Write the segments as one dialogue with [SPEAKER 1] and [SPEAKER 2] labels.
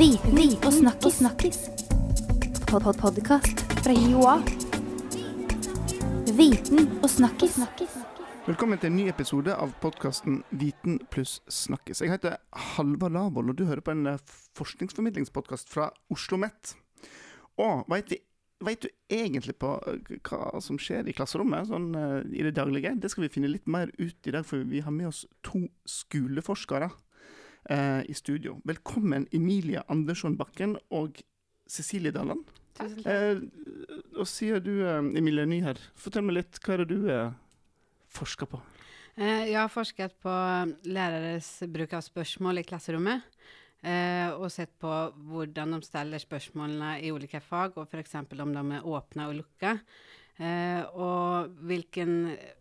[SPEAKER 1] Viten og snakkis. snakkis. Pod -pod Podkast fra Joa. Viten og snakkis.
[SPEAKER 2] Velkommen til en ny episode av podkasten Viten pluss snakkes. Jeg heter Halvard Lavoll, og du hører på en eh, forskningsformidlingspodkast fra Oslo OsloMet. Og veit du egentlig på eh, hva som skjer i klasserommet sånn uh, i det daglige? Det skal vi finne litt mer ut i dag, for vi har med oss to skoleforskere uh, i studio. Velkommen Emilie Andersson Bakken og Cecilie Dalland.
[SPEAKER 3] Tusen
[SPEAKER 2] Uh, og siden du, uh, Emilie, er ny her, fortell meg litt, hva er det du eh, forsker på?
[SPEAKER 3] Eh, Jeg har forsket på læreres bruk av spørsmål i klasserommet. eh, Og sett på hvordan de stiller spørsmålene i ulike fag, og f.eks. om de er åpne og lukka. eh, Og hvilken eh,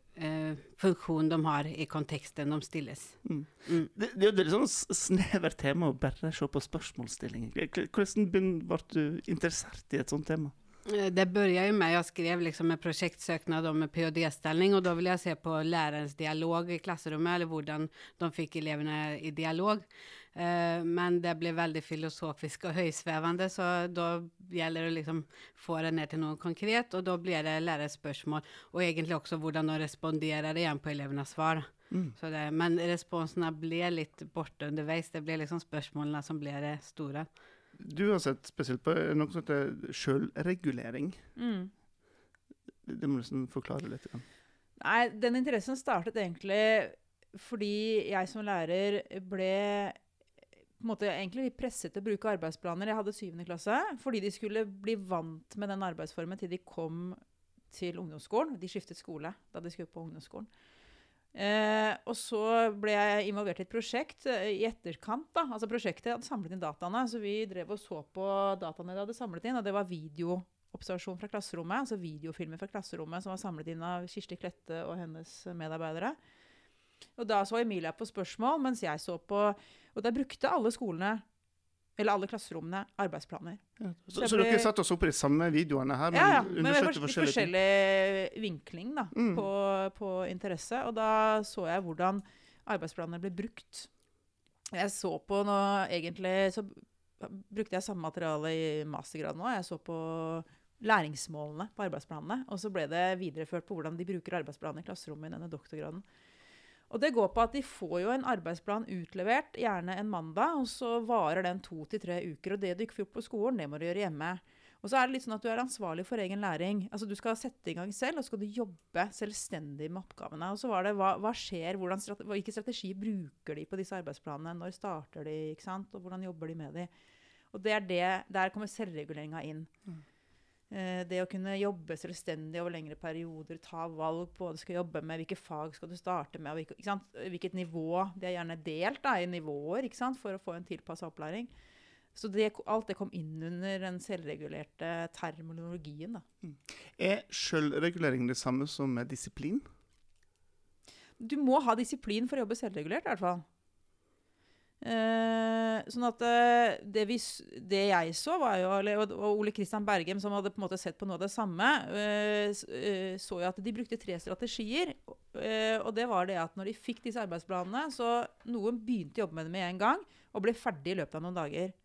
[SPEAKER 3] funksjon de har i konteksten de stilles.
[SPEAKER 2] Mm.
[SPEAKER 3] Mm.
[SPEAKER 2] Det, det er jo et sånn snevert tema å bare se på spørsmålsstilling. Hvordan ble du interessert i et sånt tema?
[SPEAKER 3] Eh, Det begynte jo med, jeg skrev liksom en prosjektsøknad om en ph.d.-stilling, og da ville jeg se på lærerens dialog i klasserommet, eller hvordan de fikk elevene i dialog. Eh, men det blir veldig filosofisk og høysvevende, så da gjelder det å liksom få det ned til noe konkret, Og da blir det lærerspørsmål, og egentlig også hvordan de responderar igjen på elevenes svar.
[SPEAKER 2] Mm.
[SPEAKER 3] Så det, men responsene ble litt borte underveis. Det ble liksom spørsmålene som ble det store.
[SPEAKER 2] Du har sett spesielt på noe som heter sjølregulering.
[SPEAKER 4] Mm.
[SPEAKER 2] Det må du nesten forklare litt.
[SPEAKER 4] Nei, den interessen startet egentlig fordi jeg som lærer ble på en måte egentlig litt presset til å bruke arbeidsplaner. Jeg hadde syvende klasse fordi de skulle bli vant med den arbeidsformen til de kom til ungdomsskolen. De skiftet skole da de skulle på ungdomsskolen. Eh, og så ble jeg involvert i et prosjekt eh, i etterkant. da, altså Prosjektet hadde samlet inn dataene, så vi drev og så på dataene de hadde samlet inn. Og det var videoobservasjon fra klasserommet, altså videofilmer fra klasserommet som var samlet inn av Kirsti Klette og hennes medarbeidere. Og da så Emilia på spørsmål, mens jeg så på Og da brukte alle skolene, eller alle klasserommene, arbeidsplaner.
[SPEAKER 2] Så,
[SPEAKER 4] Det
[SPEAKER 2] så
[SPEAKER 4] ble-
[SPEAKER 2] dere satt oss opp i de samme videoene her, men
[SPEAKER 4] Ja, ja.
[SPEAKER 2] Undersøkte
[SPEAKER 4] fors
[SPEAKER 2] forskjellige ting?
[SPEAKER 4] forskjellig vinkling da,
[SPEAKER 2] Mm.
[SPEAKER 4] på, på interesse. Og da så jeg hvordan arbeidsplanene ble brukt. Jeg så på noe Egentlig så brukte jeg samme materiale i mastergraden òg. Jeg så på læringsmålene på arbeidsplanene. Og så ble det videreført på hvordan de bruker arbeidsplanene i klasserommet i denne doktorgraden. Og det går på at de får jo en arbeidsplan utlevert, gjerne en mandag, og så varer den to til tre uker. Og det du ikke får på skolen, det må du gjøre hjemme. Og så er det litt sånn at du er ansvarlig for egen læring. Altså Du skal sette i gang selv, og så skal du jobbe selvstendig med oppgavene. Og så var det hva, hva skjer, hvordan hvilken strategi bruker de på disse arbeidsplanene? Når starter de, ikke sant? og hvordan jobber de med de? Og det er det, Der kommer selvreguleringa inn. Eh, det å kunne jobbe selvstendig over lengre perioder, ta valg på hva du skal jobbe med, hvilke fag skal du starte med, og hvilke, ikke sant? hvilket nivå. Det er gjerne delt da, i nivåer for å få en tilpassa opplæring. Så det, alt det kom inn under den selvregulerte terminologien. da.
[SPEAKER 2] Er sjølregulering det samme som med disiplin?
[SPEAKER 4] Du må ha disiplin for å jobbe selvregulert, i hvert fall. Eh, sånn at eh, det, vi, det jeg så, var jo og, Ole Kristian Bergem, som hadde på en måte sett på noe av det samme, eh, eh, så jo at de brukte tre strategier. Eh, og det var det at når de fikk disse arbeidsplanene, så noen begynte å jobbe med det med en gang, og ble ferdig i løpet av noen dager.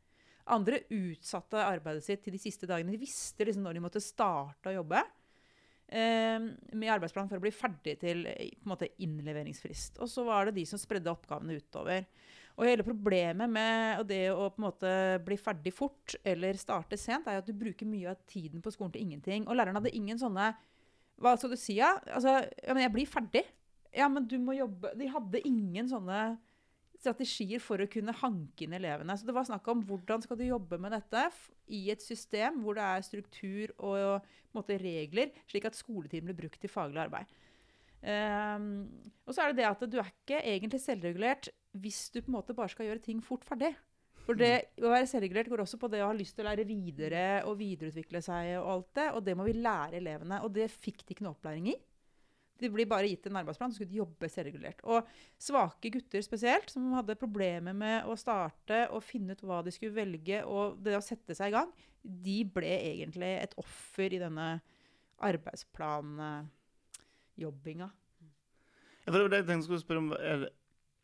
[SPEAKER 4] Andre utsatte arbeidet sitt til de siste dagene. De visste liksom når de måtte starte å jobbe eh, med arbeidsplan for å bli ferdig til på en måte innleveringsfrist. Og så var det de som spredde oppgavene utover. Og hele problemet med det å på en måte bli ferdig fort eller starte sent, er jo at du bruker mye av tiden på skolen til ingenting. Og læreren hadde ingen sånne Hva skal du si, ja? Altså, ja, men jeg blir ferdig. Ja, men du må jobbe De hadde ingen sånne strategier for å kunne hanke inn elevene. Så det var snakk om hvordan skal du jobbe med dette i et system hvor det er struktur og en måte, regler, slik at skoletiden blir brukt til faglig arbeid. Ehm, og så er det det at du er ikke egentlig selvregulert hvis du på en måte bare skal gjøre ting fort ferdig. For det å være selvregulert går også på det å ha lyst til å lære videre og videreutvikle seg og alt det, og det må vi lære elevene. Og det fikk de ikke noe opplæring i. De blir bare gitt en arbeidsplan, så skulle jobbe selvregulert. Og svake gutter spesielt, som hadde problemer med å starte og finne ut hva de skulle velge, og det å sette seg i gang, de ble egentlig et offer i denne arbeidsplanjobbinga.
[SPEAKER 2] Ja, for det jeg skulle spørre om. Er, det-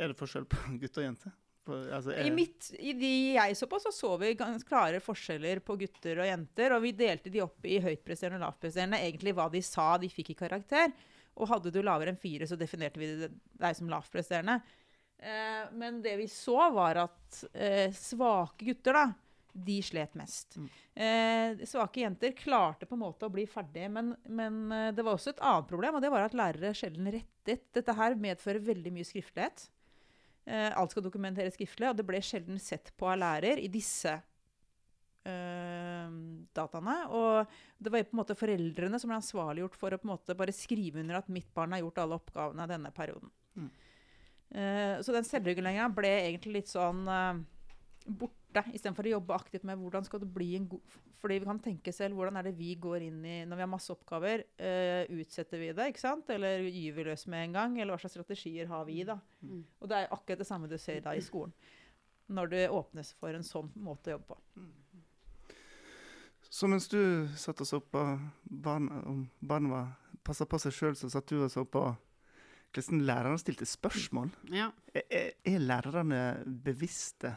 [SPEAKER 2] er det forskjell på gutter og jenter? På, altså,
[SPEAKER 4] I, mitt, I de jeg så på, så så vi ganske klare forskjeller på gutter og jenter. Og vi delte de opp i høytpresterende og lavpresterende. Egentlig hva de sa de fikk i karakter. Og hadde du lavere enn fire, så definerte vi deg som lavpresterende. Eh, men det vi så, var at eh, svake gutter, da, de slet mest.
[SPEAKER 2] Mm.
[SPEAKER 4] Eh, svake jenter klarte på en måte å bli ferdige, men, men eh, det var også et annet problem, og det var at lærere sjelden rettet. Dette her medfører veldig mye skriftlighet. Eh, alt skal dokumenteres skriftlig, og det ble sjelden sett på av lærer i disse eh, dataene. Og det var på en måte foreldrene som ble ansvarliggjort for å på en måte bare skrive under at mitt barn har gjort alle oppgavene denne perioden.
[SPEAKER 2] Mm.
[SPEAKER 4] Eh, så den selvreguleringa ble egentlig litt sånn eh, borte, istedenfor å jobbe aktivt med hvordan skal det bli en god Fordi vi kan tenke selv hvordan er det vi går inn i når vi har masse oppgaver. Uh, utsetter vi det, ikke sant? Eller gyver vi løs med en gang? Eller hva slags strategier har vi da?
[SPEAKER 3] Mm.
[SPEAKER 4] Og det er akkurat det samme du ser da i skolen. Når det åpnes for en sånn måte å jobbe på.
[SPEAKER 2] Så mens du satt oss opp på barna, om barna var passa på seg sjøl, så satt du og så på hvordan lærerne stilte spørsmål.
[SPEAKER 3] Ja.
[SPEAKER 2] Er, er- er lærerne bevisste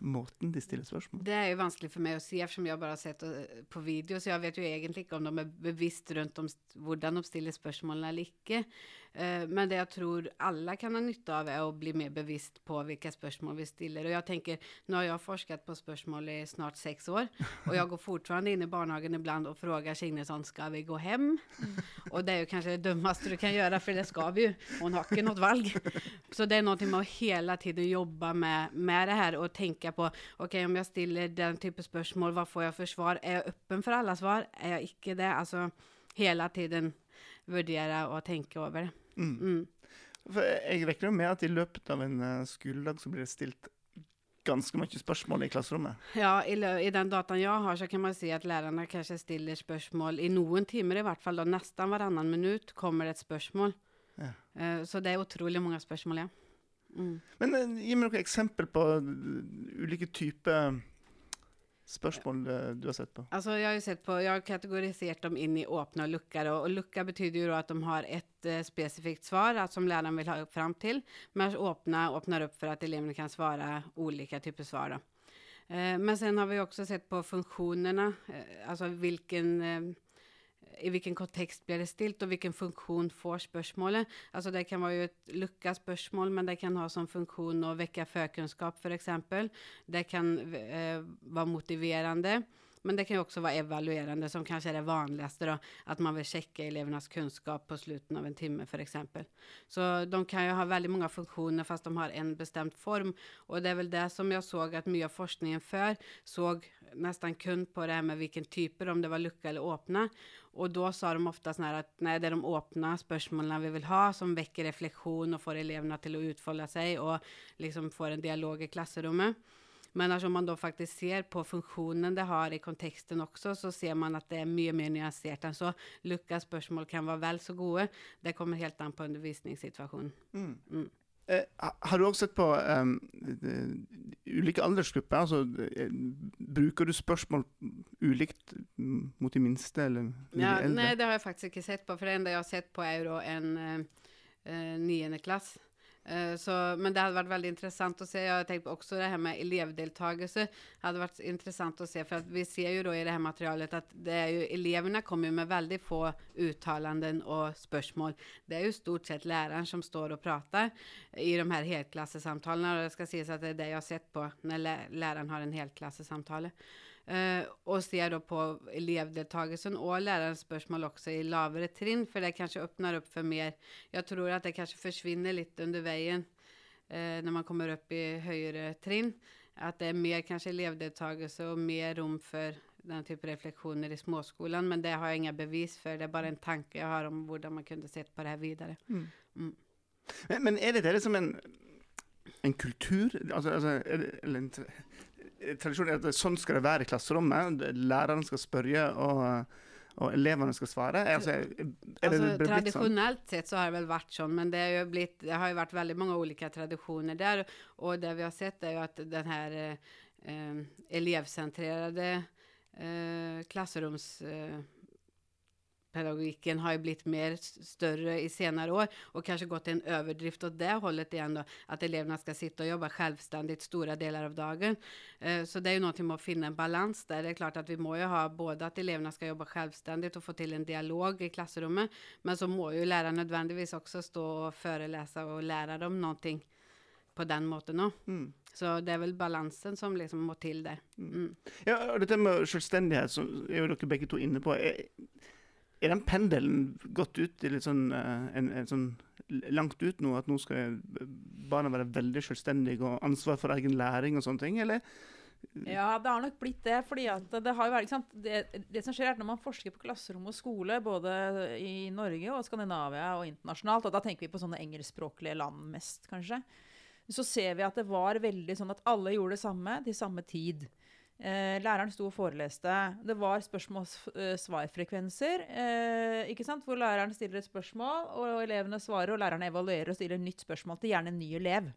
[SPEAKER 2] måten de stiller spørsmål?
[SPEAKER 3] Det er jo vanskelig for meg å si, eftersom jeg bare har sett eh, på video, så jeg vet jo egentlig ikke om de er bevisst rundt om hvordan de stiller spørsmålene eller ikke. Eh, Men det jeg tror alle kan ha nytte av, er å bli mer bevisst på hvilke spørsmål vi stiller. Og jeg tenker, nå har jeg forsket på spørsmål i snart seks år, og jeg går fortsatt inn i barnehagen iblant og spør Signesson skal vi gå hjem? Og det er jo kanskje det dummeste du kan gjøre, for det skal vi jo. Hun har ikke noe valg. Så det er noe med å hele tiden jobbe med, med det her og tenke på ok, om jeg stiller den type spørsmål, hva får jeg for svar? Er jeg åpen for alle svar? Er jeg ikke det? Altså hele tiden vurdere og tenke over det.
[SPEAKER 2] Mm.
[SPEAKER 3] Mm.
[SPEAKER 2] Jeg regner med at i løpet av en eh, skoledag så blir det stilt ganske mye spørsmål i klasserommet.
[SPEAKER 3] Ja, i, I den dataen jeg har, så kan man si at lærerne kanskje stiller spørsmål i noen timer, i hvert fall da nesten hverannenhver minutt kommer det et spørsmål.
[SPEAKER 2] Ja.
[SPEAKER 3] Eh, så det er utrolig mange spørsmål, ja. Mm.
[SPEAKER 2] Men eh, gi meg noen eksempel på eh, ulike typer spørsmål eh, du har sett på.
[SPEAKER 3] Altså, jeg, har sett på, jeg har kategorisert dem inn i åpne og lukkede. Og lukka betyr ju at de har et uh, specifikt svar at, som læreren vil ha opp fram til, Men åpne åpner opp for at elevene kan svare olika typer svar. Eh, men sen har vi også sett på funksjonene, uh, altså hvilken i hvilken kontekst blir det stilt, og hvilken funksjon får spørsmålet. Altså det kan være et lukka spørsmål, men det kan ha som funksjon å vekke førkunnskap, f.eks. Det kan eh, være motiverende, men det kan jo også være evaluerende, som kanskje er det vanligste. Da, at man vil sjekke elevenes kunnskap på slutten av en time, f.eks. Så de kan jo ha veldig mange funksjoner, fast de har en bestemt form. Og det er vel det som jeg så at mye av forskningen før så nesten kun på det her med hvilken typer, om det var lukka eller åpne. Og da sa de ofte sånn at nei, det er de åpne spørsmålene vi vil ha, som vekker refleksjon og får elevene til å utfolde seg og liksom får en dialog i klasserommet. Men om man da faktisk ser på funksjonen det har i konteksten også, så ser man at det er mye mer nyansert enn så. Lukka spørsmål kan være vel så gode. Det kommer helt an på undervisningssituasjonen.
[SPEAKER 2] Mm.
[SPEAKER 3] Mm.
[SPEAKER 2] Eh, har du også sett på eh, ulike aldersgrupper? Altså, eh, bruker du spørsmål ulikt mot de minste eller de
[SPEAKER 3] Ja,
[SPEAKER 2] eldre?
[SPEAKER 3] nei, det har jeg faktisk ikke sett på, for det enda jeg har sett på er jo en niendeklass. eh, niende klass. Eh, så, men det hadde vært veldig interessant å se. Jeg tenkte også det her med elevdeltakelse. Hadde vært interessant å se, for vi ser jo i det her materialet at jo, elevene kommer med veldig få uttalanden og spørsmål. Det er jo stort sett læreren som står og prater i de her helklassesamtalene, og det skal sies at det er det jeg har sett på når læreren har en helklassesamtale. Eh, og ser da på elevdeltakelsen og lærerens spørsmål også i lavere trinn, for det kanskje åpner opp for mer. Jeg tror at det kanskje forsvinner litt under veien eh, når man kommer opp i høyere trinn. At det er mer kanskje elevdeltakelse og mer rom for den type refleksjoner i småskolen, men det har jeg ingen bevis for. Det er bare en tanke jeg har om hvordan man kunne sett på det her videre.
[SPEAKER 2] Men, men er dette liksom en, en kultur? Altså, altså, er det, eller en tra- tradisjon er at sånn skal det være i klasserommet? Læreren skal spørre, og, og elevene skal svare? Altså, er det
[SPEAKER 3] Altså,
[SPEAKER 2] tradisjonelt sånn?
[SPEAKER 3] tradisjonelt sett så har det vel vært sånn, men det, blitt, det har jo vært veldig mange ulike tradisjoner der. Og det vi har sett, er jo at den her eh, eh, klasseroms... eh, pedagogikken har ju blivit mer større större i senare år och kanske gått en överdrift åt det hållet igen då, att eleverna ska sitta och jobba självständigt stora delar av dagen. Eh, Så det är ju någonting med att finna en balans där. Det är klart att vi må ju ha både att eleverna ska jobba självständigt och få till en dialog i klassrummet, men så må ju läraren nödvändigtvis också stå och föreläsa och lära dem någonting på den måten òg.
[SPEAKER 2] Mm.
[SPEAKER 3] Så det er vel balansen som liksom må til der. Mm.
[SPEAKER 2] Ja, og Dette med selvstendighet som er jo dere begge to inne på. Er, er den pendelen gått ut i litt sånn, eh, en, en sånn langt ut nå? At nå skal barna være veldig selvstendige og ansvar for egen læring og sånne ting? Eller?
[SPEAKER 4] Ja, det har nok blitt det. fordi det vært? Det, det som skjer er at Når man forsker på klasserom og skole, både i Norge og Skandinavia og internasjonalt, og da tenker vi på sånne engelskspråklige land mest, kanskje, så ser vi at det var veldig sånn at alle gjorde det samme til samme tid. Eh, læreren sto og foreleste. Det var spørsmål-svar-frekvenser. Eh, sant? Hvor læreren stiller et spørsmål, og elevene svarer, og læreren evaluerer og stiller et nytt spørsmål til gjerne en ny elev.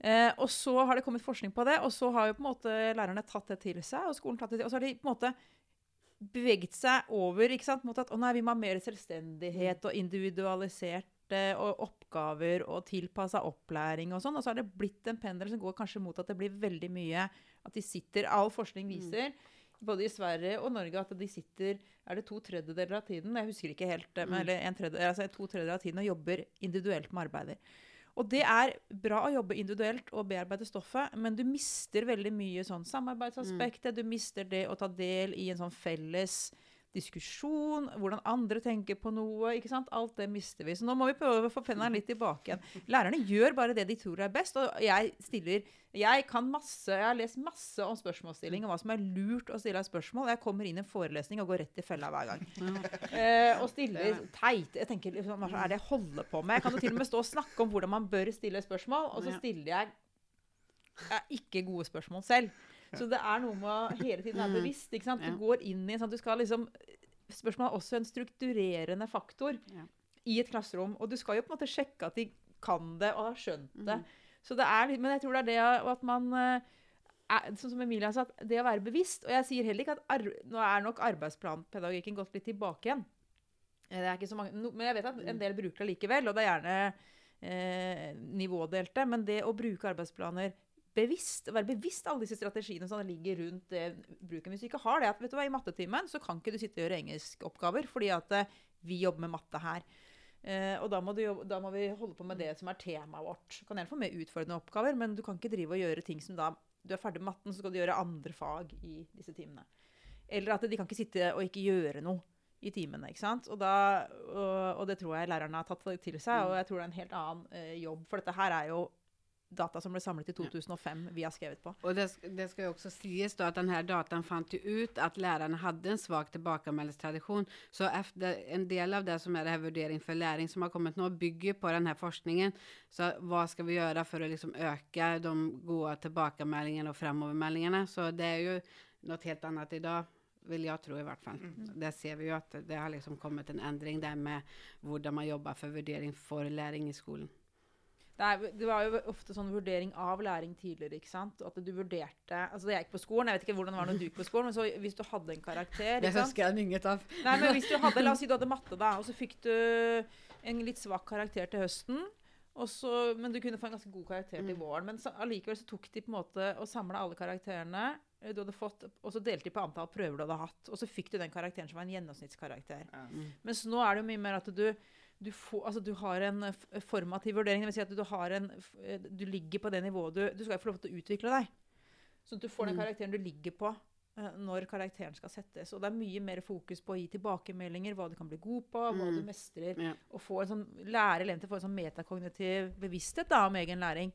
[SPEAKER 4] Eh, og så har det kommet forskning på det, og så har jo på en måte lærerne tatt det til seg, og skolen tatt det til Og så har de på en måte beveget seg over mot at å nei, vi må ha mer selvstendighet og individualiserte og oppgaver og tilpassa opplæring og sånn. Og så har det blitt en pendel som går kanskje mot at det blir veldig mye at de sitter All forskning viser, både i Sverige og Norge, at de sitter Er det to tredjedeler av tiden? Jeg husker ikke helt. Men, eller en tredjedel, altså to tredjedeler av tiden og jobber individuelt med arbeider. Og det er bra å jobbe individuelt og bearbeide stoffet, men du mister veldig mye sånn samarbeidsaspektet. Du mister det å ta del i en sånn felles diskusjon, hvordan andre tenker på noe. ikke sant? Alt det mister vi. Så nå må vi prøve å få pendelen litt tilbake igjen. Lærerne gjør bare det de tror er best, og jeg stiller Jeg kan masse, jeg har lest masse om spørsmålsstilling og hva som er lurt å stille av spørsmål. Jeg kommer inn i en forelesning og går rett i fella hver gang. Eh, og stiller teit Jeg tenker liksom, hva er det jeg holder på med? Jeg kan jo til og med stå og snakke om hvordan man bør stille spørsmål, og så stiller jeg jeg ikke gode spørsmål selv. Så det er noe med å hele tiden være bevisst. ikke sant? Du går inn i sånn sånn, du skal liksom Spørsmålet er også en strukturerende faktor i et klasserom. Og du skal jo på en måte sjekke at de kan det og har skjønt det.
[SPEAKER 3] Mm.
[SPEAKER 4] Så det er litt, Men jeg tror det er det at man eh, Sånn som Emilia sa, det å være bevisst. Og jeg sier heller ikke at nå er nok arbeidsplanpedagogikken gått litt tilbake igjen. Eh, Det er ikke så mange, no, men jeg vet at en del bruker det likevel, og det er gjerne eh, nivådelte. Men det å bruke arbeidsplaner bevisst, være bevisst alle disse strategiene som ligger rundt eh, bruken. Hvis du ikke har det, at vet du hva, i mattetimen så kan ikke du sitte og gjøre engelskoppgaver, fordi at eh, vi jobber med matte her. Eh, og da må, du jobbe, da må vi holde på med det som er temaet vårt. Du kan gjerne få mer utfordrende oppgaver, men du kan ikke drive og gjøre ting som da Du er ferdig med matten, så skal du gjøre andre fag i disse timene. Eller at de kan ikke sitte og ikke gjøre noe i timene. ikke sant? Og, da, og, og det tror jeg lærerne har tatt til seg, og jeg tror det er en helt annen eh, jobb. For dette her er jo data som ble samlet i 2005 vi har skrevet på.
[SPEAKER 3] Og det, det skal jo også sies da at denne dataen datan fann ut at lærerne hadde en svag tilbakemeldingstradisjon. Så efter en del av det som er det vurdering for læring som har kommet nå, bygger på denne forskningen. Så hva skal vi gjøre for å liksom øke de gode tilbakemeldingene og fremovermeldingene? Så det er jo noe helt annet i dag vil jeg tro i hvert fall. Det ser vi jo at det har liksom kommet en endring der med hvordan man jobber for vurdering for læring i skolan.
[SPEAKER 4] Det, er, det var jo ofte sånn vurdering av læring tidligere. ikke sant? At du vurderte altså Jeg gikk på skolen, jeg vet ikke hvordan det var når du gikk på skolen, men så hvis du hadde en karakter
[SPEAKER 3] Det
[SPEAKER 4] ikke sant?
[SPEAKER 3] huskar jag inget av.
[SPEAKER 4] Nei, men hvis du hadde, La oss si du hadde matte, da, og så fikk du en litt svak karakter til høsten. Så, men du kunne få en ganske god karakter til
[SPEAKER 3] Mm.
[SPEAKER 4] våren. Men så, allikevel så tok de på en måte og samla alle karakterene eh, du hadde fått, og så delte de på antall prøver du hadde hatt. Og så fikk du den karakteren som var en gjennomsnittskarakter.
[SPEAKER 3] Mm.
[SPEAKER 4] Mens nå er det jo mye mer at du du, får, altså du har en formativ vurdering. Det vil si at du, har en, du ligger på det nivået du Du skal jo få lov til å utvikle deg. Sånn at du får den
[SPEAKER 3] Mm.
[SPEAKER 4] karakteren du ligger på eh, når karakteren skal settes. Og det er mye mer fokus på å gi tilbakemeldinger, hva du kan bli god på, hva
[SPEAKER 3] Mm.
[SPEAKER 4] du mestrer.
[SPEAKER 3] Ja.
[SPEAKER 4] Og få en sånn, lære eleven til å få en sånn metakognitiv bevissthet da, om egen læring.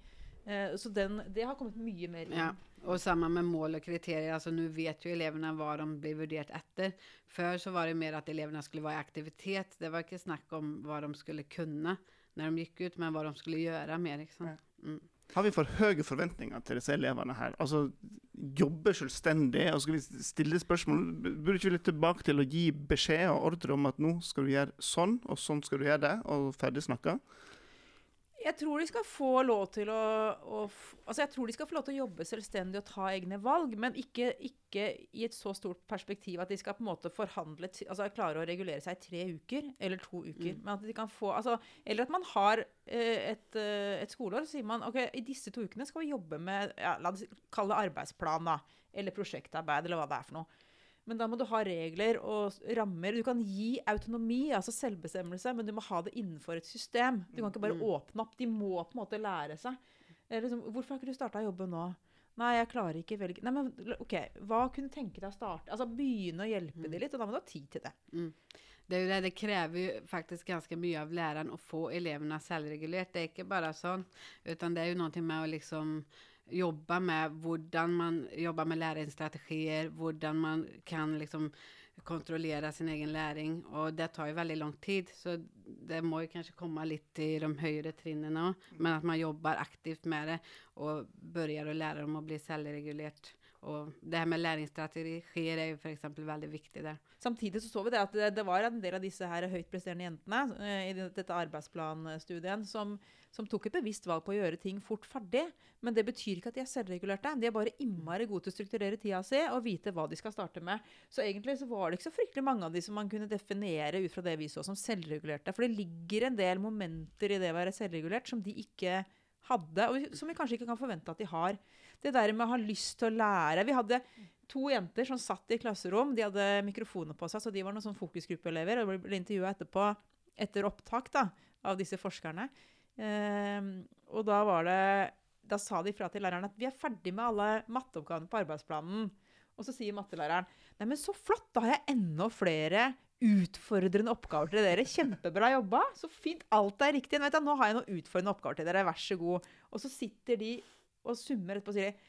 [SPEAKER 4] Eh, så den, det har kommet mye mer inn.
[SPEAKER 3] Ja, Og sammen med mål og kriterier. altså Nå vet jo elevene hva de blir vurdert etter. Før så var det mer at elevene skulle være i aktivitet. Det var ikke snakk om hva de skulle kunne når de gikk ut, men hva de skulle gjøre mer. Liksom.
[SPEAKER 2] Ja.
[SPEAKER 3] Mm.
[SPEAKER 2] Har vi for høye forventninger til disse elevene her? Altså, Jobbe selvstendig, og skal vi stille spørsmål Burde ikke vi litt tilbake til å gi beskjed og ordre om at nå skal du gjøre sånn, og sånn skal du gjøre det, og ferdig snakka?
[SPEAKER 4] Jeg tror de skal få lov til å, å Altså, jeg tror de skal få lov til å jobbe selvstendig og ta egne valg, men ikke, ikke i et så stort perspektiv at de skal på en måte forhandle Altså klare å regulere seg i tre uker eller to uker. Men at de kan få Altså, eller at man har eh, et, eh, et skoleår, så sier man OK, i disse to ukene skal vi jobbe med ja, La oss kalle det arbeidsplan, da. Eller prosjektarbeid, eller hva det er for noe. Men da må du ha regler og rammer. Du kan gi autonomi, altså selvbestemmelse, men du må ha det innenfor et system. Du kan ikke bare åpne opp. De må på en måte lære seg. Liksom, hvorfor har ikke du starta å jobbe nå? Nei, jeg klarer ikke velge Nei, men OK, hva kunne du tenke deg å starte? Altså begynne å hjelpe dem litt, og da må du ha tid til det.
[SPEAKER 3] Det, er jo det, det krever jo faktisk ganske mye av læreren å få elevene selvregulert. Det er ikke bare sånn, utan det er jo noe med å liksom jobbe med hvordan man jobber med læringsstrategier, hvordan man kan liksom kontrollere sin egen læring. Og det tar jo veldig lang tid, så det må jo kanskje komme litt i de høyere trinnene òg. Men at man jobber aktivt med det og begynner å lære dem å bli selvregulert. Og det her med læringsstrategier er jo f.eks. veldig viktig der.
[SPEAKER 4] Samtidig så så vi det at det, det var en del av disse her høytpresterende jentene eh, i dette arbeidsplanstudien som, som tok et bevisst valg på å gjøre ting fort ferdig. Men det betyr ikke at de er selvregulerte. De er bare innmari gode til å strukturere tida si og vite hva de skal starte med. Så egentlig så var det ikke så fryktelig mange av de som man kunne definere ut fra det vi så som selvregulerte. For det ligger en del momenter i det å være selvregulert som de ikke hadde, og som vi kanskje ikke kan forvente at de har. Det der med å ha lyst til å lære. Vi hadde to jenter som satt i klasserom. De hadde mikrofoner på seg, så de var noen sånn fokusgruppeelever. Og ble intervjua etterpå, etter opptak da, av disse forskerne. Ehm, og da var det Da sa de fra til læreren at vi er ferdig med alle matteoppgavene på arbeidsplanen. Og så sier mattelæreren Nei, men så flott! Da har jeg enda flere utfordrende oppgaver til dere. Kjempebra jobba. Så fint. Alt er riktig. Nå har jeg noen utfordrende oppgaver til dere. Vær så god. Og så sitter de og summer etterpå og sier de,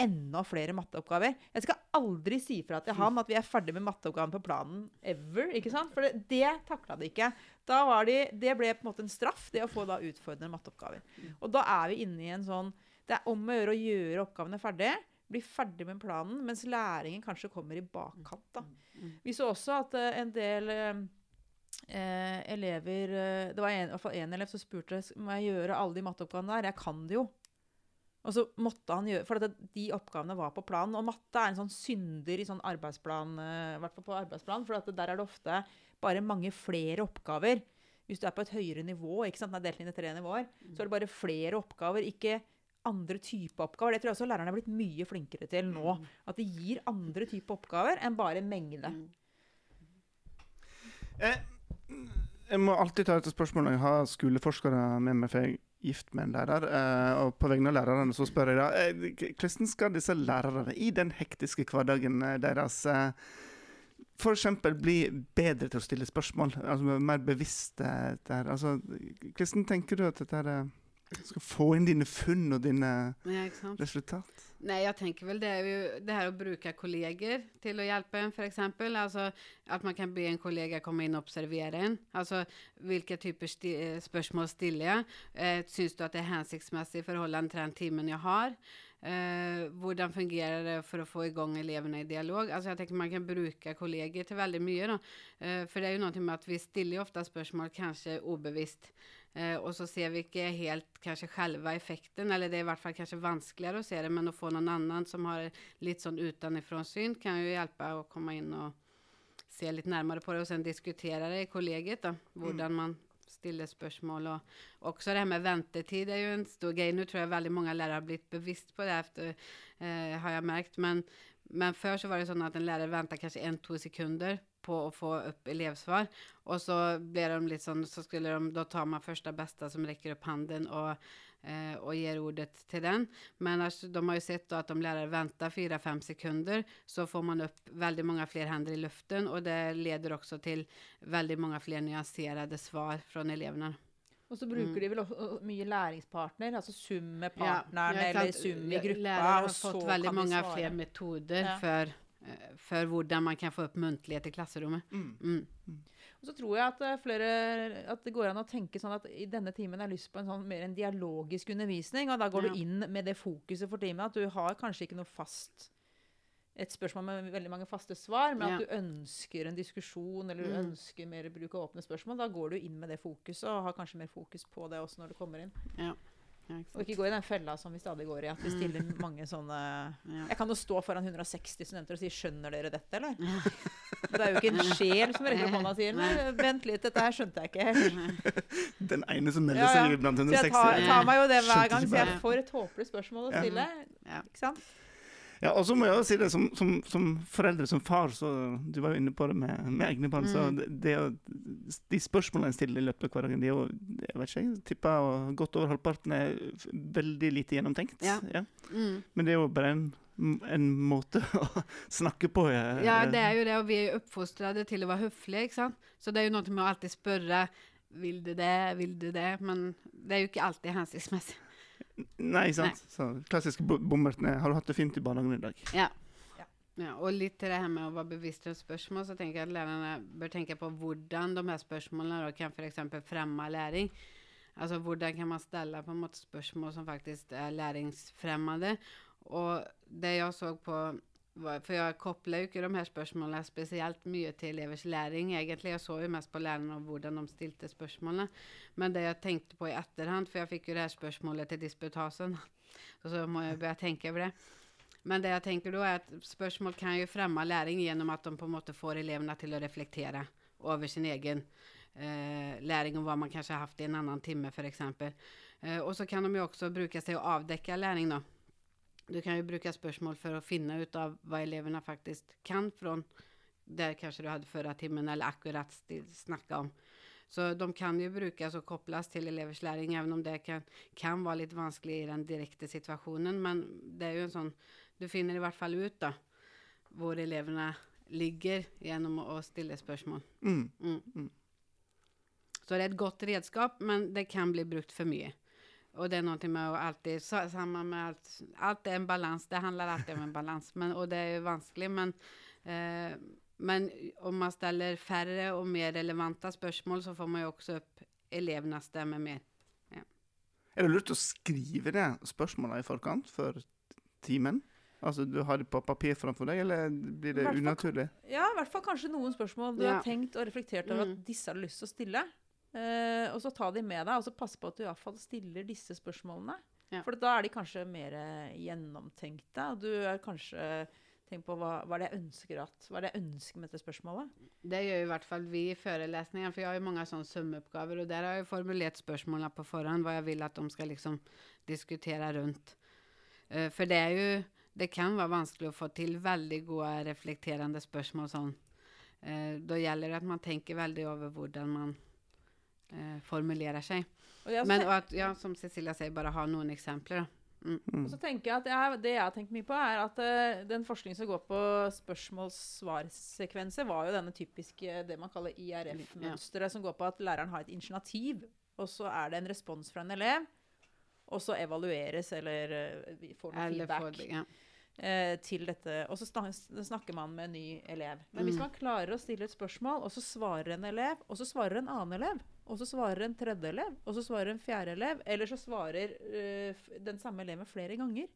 [SPEAKER 4] enda flere matteoppgaver. Jeg skal aldri si fra til han at vi er ferdig med matteoppgaven på planen ever. ikke sant? For det, det takla de ikke. Da var de, det ble på en måte en straff, det å få da utfordrende matteoppgaver. Og da er vi inne i en sånn Det er om å gjøre å gjøre oppgavene ferdig. Bli ferdig med planen, mens læringen kanskje kommer i bakkant. da. Vi så også at eh, en del eh, eh, elever Det var en, i hvert fall én elev som spurte må jeg gjøre alle de matteoppgavene der. Jeg kan det jo. Og så måtte han gjøre, For at de oppgavene var på planen. Og matte er en sånn synder i sånn arbeidsplan, eh, i hvert fall på arbeidsplan, for at der er det ofte bare mange flere oppgaver. Hvis du er på et høyere nivå, ikke sant, den er delt inn i tre nivåer, så er det bare flere oppgaver, ikke andre typer oppgaver. Det tror jeg også lærerne er blitt mye flinkere til nå. At de gir andre typer oppgaver enn bare mengde.
[SPEAKER 2] Jeg, jeg må alltid ta dette spørsmålet når jeg har skoleforskere med meg, for jeg gift med en lærer. Eh, og på vegne av lærerne så spør jeg da eh, hvordan skal disse lærerne i den hektiske hverdagen eh, deres F.eks. bli bedre til å stille spørsmål, altså mer bevisste der. Altså, hvordan tenker du at dette eh, skal få inn dine funn og dine
[SPEAKER 3] Ja,
[SPEAKER 2] resultat?
[SPEAKER 3] Nei, jeg tenker vel det er jo det her å bruke kolleger til å hjelpe en f.eks. Altså at att man kan be en kollega komme inn og observere en. Altså hvilke typer sti spørsmål stiller jeg? Eh, syns du at det er hensiktsmessig i forhold til den timen jeg har? Eh, hvordan fungerer det for å få i gang elevene i dialog? Altså jeg tenker Man kan bruke kolleger til veldig mye. Eh, for det er jo noe med at vi stiller ofte spørsmål kanskje ubevisst. Eh, og så ser vi ikke helt kanskje selve effekten, eller det er i hvert fall kanskje vanskeligere å se det, men å få noen annen som har litt sånn utenfra-syn, kan jo hjelpe å komme inn og se litt nærmere på det, og sen diskutere det i kollegiet. Da, hvordan man stiller spørsmål. Og også det her med ventetid er jo en stor greie. Nå tror jeg veldig mange lærere har blitt bevisst på det, efter, eh, har jeg merket. Men, men før så var det sånn at en lærer ventet kanskje en-to sekunder på å få opp elevsvar. Og så ble de litt sånn, så skulle de, da tar man første beste som rekker opp hånden og, eh, og gir ordet til den. Men altså, de har jo sett da at om lærere venter fire-fem sekunder, så får man opp veldig mange flere hender i luften, og det leder også til veldig mange flere nyanserede svar fra elevene.
[SPEAKER 4] Og så bruker de vel også mye læringspartner, altså sum med partneren
[SPEAKER 3] ja,
[SPEAKER 4] eller sum i gruppa.
[SPEAKER 3] Lærere har fått veldig mange flere metoder
[SPEAKER 4] Ja.
[SPEAKER 3] for, for hvordan man kan få opp muntlighet i klasserommet. Mm.
[SPEAKER 4] Og så tror jeg at, eh, flere, at det går an å tenke sånn at i denne timen har jeg lyst på en sånn mer en dialogisk undervisning. Og da går
[SPEAKER 3] Ja.
[SPEAKER 4] du inn med det fokuset for timen at du har kanskje ikke noe fast et spørsmål med veldig mange faste svar, men
[SPEAKER 3] Ja.
[SPEAKER 4] at du ønsker en diskusjon eller du
[SPEAKER 3] Mm.
[SPEAKER 4] ønsker mer bruk av åpne spørsmål, da går du inn med det fokuset og har kanskje mer fokus på det også når du kommer inn.
[SPEAKER 3] Ja,
[SPEAKER 4] Og ikke gå i den fella som vi stadig går i, at vi stiller mange sånne
[SPEAKER 3] Ja.
[SPEAKER 4] Jeg kan jo stå foran 160 studenter og si 'skjønner dere dette', eller? Det er jo ikke en sjel som rekker opp hånda og sier «Nei, 'vent litt, dette her skjønte jeg ikke helt'.
[SPEAKER 2] Den ene som melder
[SPEAKER 4] Ja, ja.
[SPEAKER 2] blant blant
[SPEAKER 4] Så jeg tar, tar meg jo det hver gang, så jeg får et håpløst spørsmål å
[SPEAKER 2] Ja.
[SPEAKER 4] stille.
[SPEAKER 3] Ja.
[SPEAKER 4] Ikke sant?
[SPEAKER 2] Ja, og så må jeg også si det, som, som, som foreldre, som far, så Du var jo inne på det med, med egne barn. Så
[SPEAKER 3] Mm.
[SPEAKER 2] det, det de spørsmålene jeg stiller i løpet av hverdagen, de er jo Jeg vet ikke, jeg tipper godt over halvparten er veldig lite gjennomtenkt.
[SPEAKER 3] Ja. Mm.
[SPEAKER 2] Men det er jo bare en, en måte å snakke på. Jeg.
[SPEAKER 3] Ja, det er jo det, og vi er jo oppfostrede til å være høflige, ikke sant. Så det er jo noe med å alltid spørre vil du det, vil du det, men det er jo ikke alltid hensiktsmessig.
[SPEAKER 2] Nei, sant. Så klassisk bo- bommerten er 'Har du hatt det fint i barnehagen i dag?'
[SPEAKER 3] Ja.
[SPEAKER 4] Ja.
[SPEAKER 3] Og litt til det her med å være bevisst rundt spørsmål, så tenker jeg at lærerne bør tenke på hvordan de her spørsmålene kan f.eks. fremme læring. Altså hvordan kan man stelle på en måte spørsmål som faktisk er læringsfremmende. Og det jeg så på For jeg kobler jo ikke de her spørsmålene spesielt mye til elevers læring, egentlig. Jeg så jo mest på lærerne og hvordan de stilte spørsmålene. Men det jeg tenkte på i etterhånd, for jeg fikk jo det her spørsmålet til disputasen, og så må jeg begynne å tenke over det. Men det jeg tenker da er at spørsmål kan jo fremme læring gjennom at de på en måte får elevene til å reflektere over sin egen eh, læring og hva man kanskje har hatt i en annen time, f.eks. Eh, og så kan de jo også bruke seg å avdekke læring. da. Du kan jo bruke spørsmål for å finne ut av hva elevene faktisk kan fra der kanskje du hadde forrige timen, eller akkurat snakka om. Så de kan jo brukes og kobles til elevers læring, selv om det kan, kan være litt vanskelig i den direkte situasjonen. Men det er jo en sånn Du finner i hvert fall ut da, hvor elevene ligger gjennom å stille spørsmål.
[SPEAKER 2] Mm.
[SPEAKER 3] Mm.
[SPEAKER 2] Mm.
[SPEAKER 3] Så det er et godt redskap, men det kan bli brukt for mye. Og det er noe med å alltid sa- Sammen med alt Alt er en balans. Det handler alltid om en balans. Men, og det er jo vanskelig, men eh, men om man stiller færre og mer relevante spørsmål, så får man jo også opp elevenes stemme mer.
[SPEAKER 2] Er det lurt å skrive ned spørsmålene i forkant for timen? Altså, Du har det på papir framfor deg, eller blir det unaturlig?
[SPEAKER 4] Ja, i hvert fall kanskje noen spørsmål du
[SPEAKER 3] Ja.
[SPEAKER 4] har tenkt og reflektert over
[SPEAKER 3] Mm.
[SPEAKER 4] at disse har du lyst til å stille. Eh, og så ta de med deg, og så passe på at du i hvert fall stiller disse spørsmålene.
[SPEAKER 3] Ja.
[SPEAKER 4] For da er de kanskje mer eh, gjennomtenkte. Og du er kanskje tenkt på hva, hva er det jeg ønsker at, hva er det jeg ønsker med dette spørsmålet.
[SPEAKER 3] Det gjør i hvert fall vi i forelesningen, for jeg har jo mange sånne summeoppgaver, og der har jeg formulert spørsmålene på forhånd, hva jeg vil at de skal liksom diskutere rundt. Uh, for det er jo Det kan være vanskelig å få til veldig gode reflekterende spørsmål sånn. Uh, da gjelder det at man tenker veldig over hvordan man eh, formulerer seg.
[SPEAKER 4] Og jeg,
[SPEAKER 3] Men og at, ja, som Cecilia sier, bare ha noen eksempler. da. Mm.
[SPEAKER 2] Mm.
[SPEAKER 4] Og så tenker jeg at jeg, Det jeg har tenkt mye på, er at uh, den forskningen som går på spørsmål-svar-sekvenser, var jo denne typiske det man kaller IRF-mønsteret, som går på at læreren har et initiativ, og så er det en respons fra en elev, og så evalueres eller eh, vi får noe
[SPEAKER 3] Eller
[SPEAKER 4] feedback
[SPEAKER 3] Det, ja.
[SPEAKER 4] eh, til dette. Og så snak- snakker man med en ny elev. Men hvis
[SPEAKER 3] Mm.
[SPEAKER 4] man klarer å stille et spørsmål, og så svarer en elev, og så svarer en annen elev, og så svarer en tredje elev, og så svarer en fjerde elev, eller så svarer eh, den samme eleven flere ganger,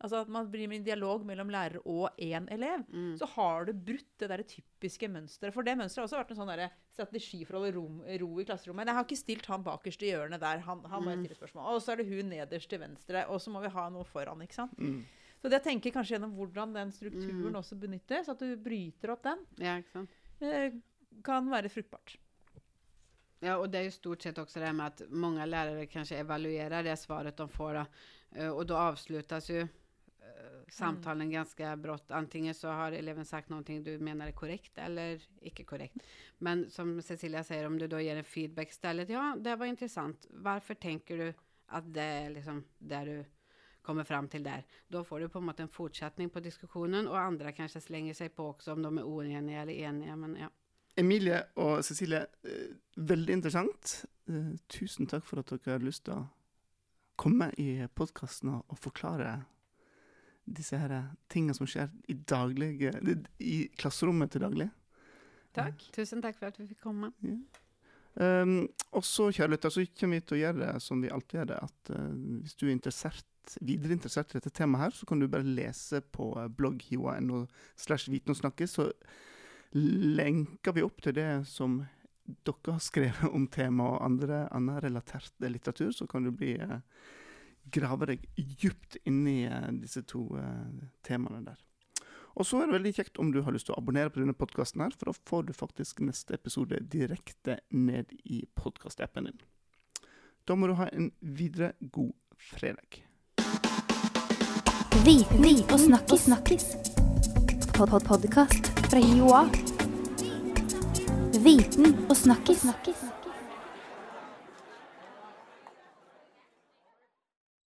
[SPEAKER 4] altså at man blir med en dialog mellom lærer og én elev,
[SPEAKER 3] Mm.
[SPEAKER 4] så har du brutt det der typiske mønsteret. For det mønsteret har også vært en sånn strategi for å holde rom, ro i klasserommet. Men Jeg har ikke stilt han bakerst i hjørnet der, han, han må jeg
[SPEAKER 3] Mm.
[SPEAKER 4] stille spørsmål. Og så er det hun nederst til venstre, og så må vi ha noe foran, ikke sant.
[SPEAKER 2] Mm.
[SPEAKER 4] Så det jeg tenker kanskje gjennom hvordan den strukturen
[SPEAKER 3] Mm.
[SPEAKER 4] også benyttes, at du bryter opp den,
[SPEAKER 3] ja,
[SPEAKER 4] eh, kan være fruktbart.
[SPEAKER 3] Ja, og det er jo stort sett også det med at mange lärare kanskje evaluerer det svaret de får. då, och og da ju mm. samtalen ganske brått. Antingen så har eleven sagt noe du mener är korrekt, eller ikke korrekt. Men som Cecilia sier, om du da ger en feedback stedet, ja, det var intressant. Varför tenker du at det er liksom det du kommer fram til der? Da får du på en måte en fortsättning på diskussionen og andre kanskje slenger seg på også om de er oeniga eller enige. Men ja.
[SPEAKER 2] Emilie og Cecilie, eh, veldig interessant. Eh, tusen takk for at dere har lyst til å komme i podkasten og, forklare disse her tingene som skjer i, daglig, i klasserommet til daglig.
[SPEAKER 4] Takk.
[SPEAKER 3] Tusen takk for at vi fikk komme.
[SPEAKER 2] Um, og så, kjære lytter, så kommer vi til å gjøre det som vi alltid gjør det. At uh, hvis du er interessert, videre interessert i dette temaet her, så kan du bare lese på blogghioa.no slash viten og snakke. Så lenker vi opp til det som dere har skrevet om temaet og andre, annen relatert litteratur, så kan du bli eh, grave deg djupt inn i eh, disse to eh, temaene der. Og så er det veldig kjekt om du har lyst til å abonnere på denne podkasten, for da får du faktisk neste episode direkte ned i podkastappen din. Da må du ha en videre god fredag.
[SPEAKER 1] Viten og snakkes. Pod -pod Podkast fra Joa. Viten og snakkis.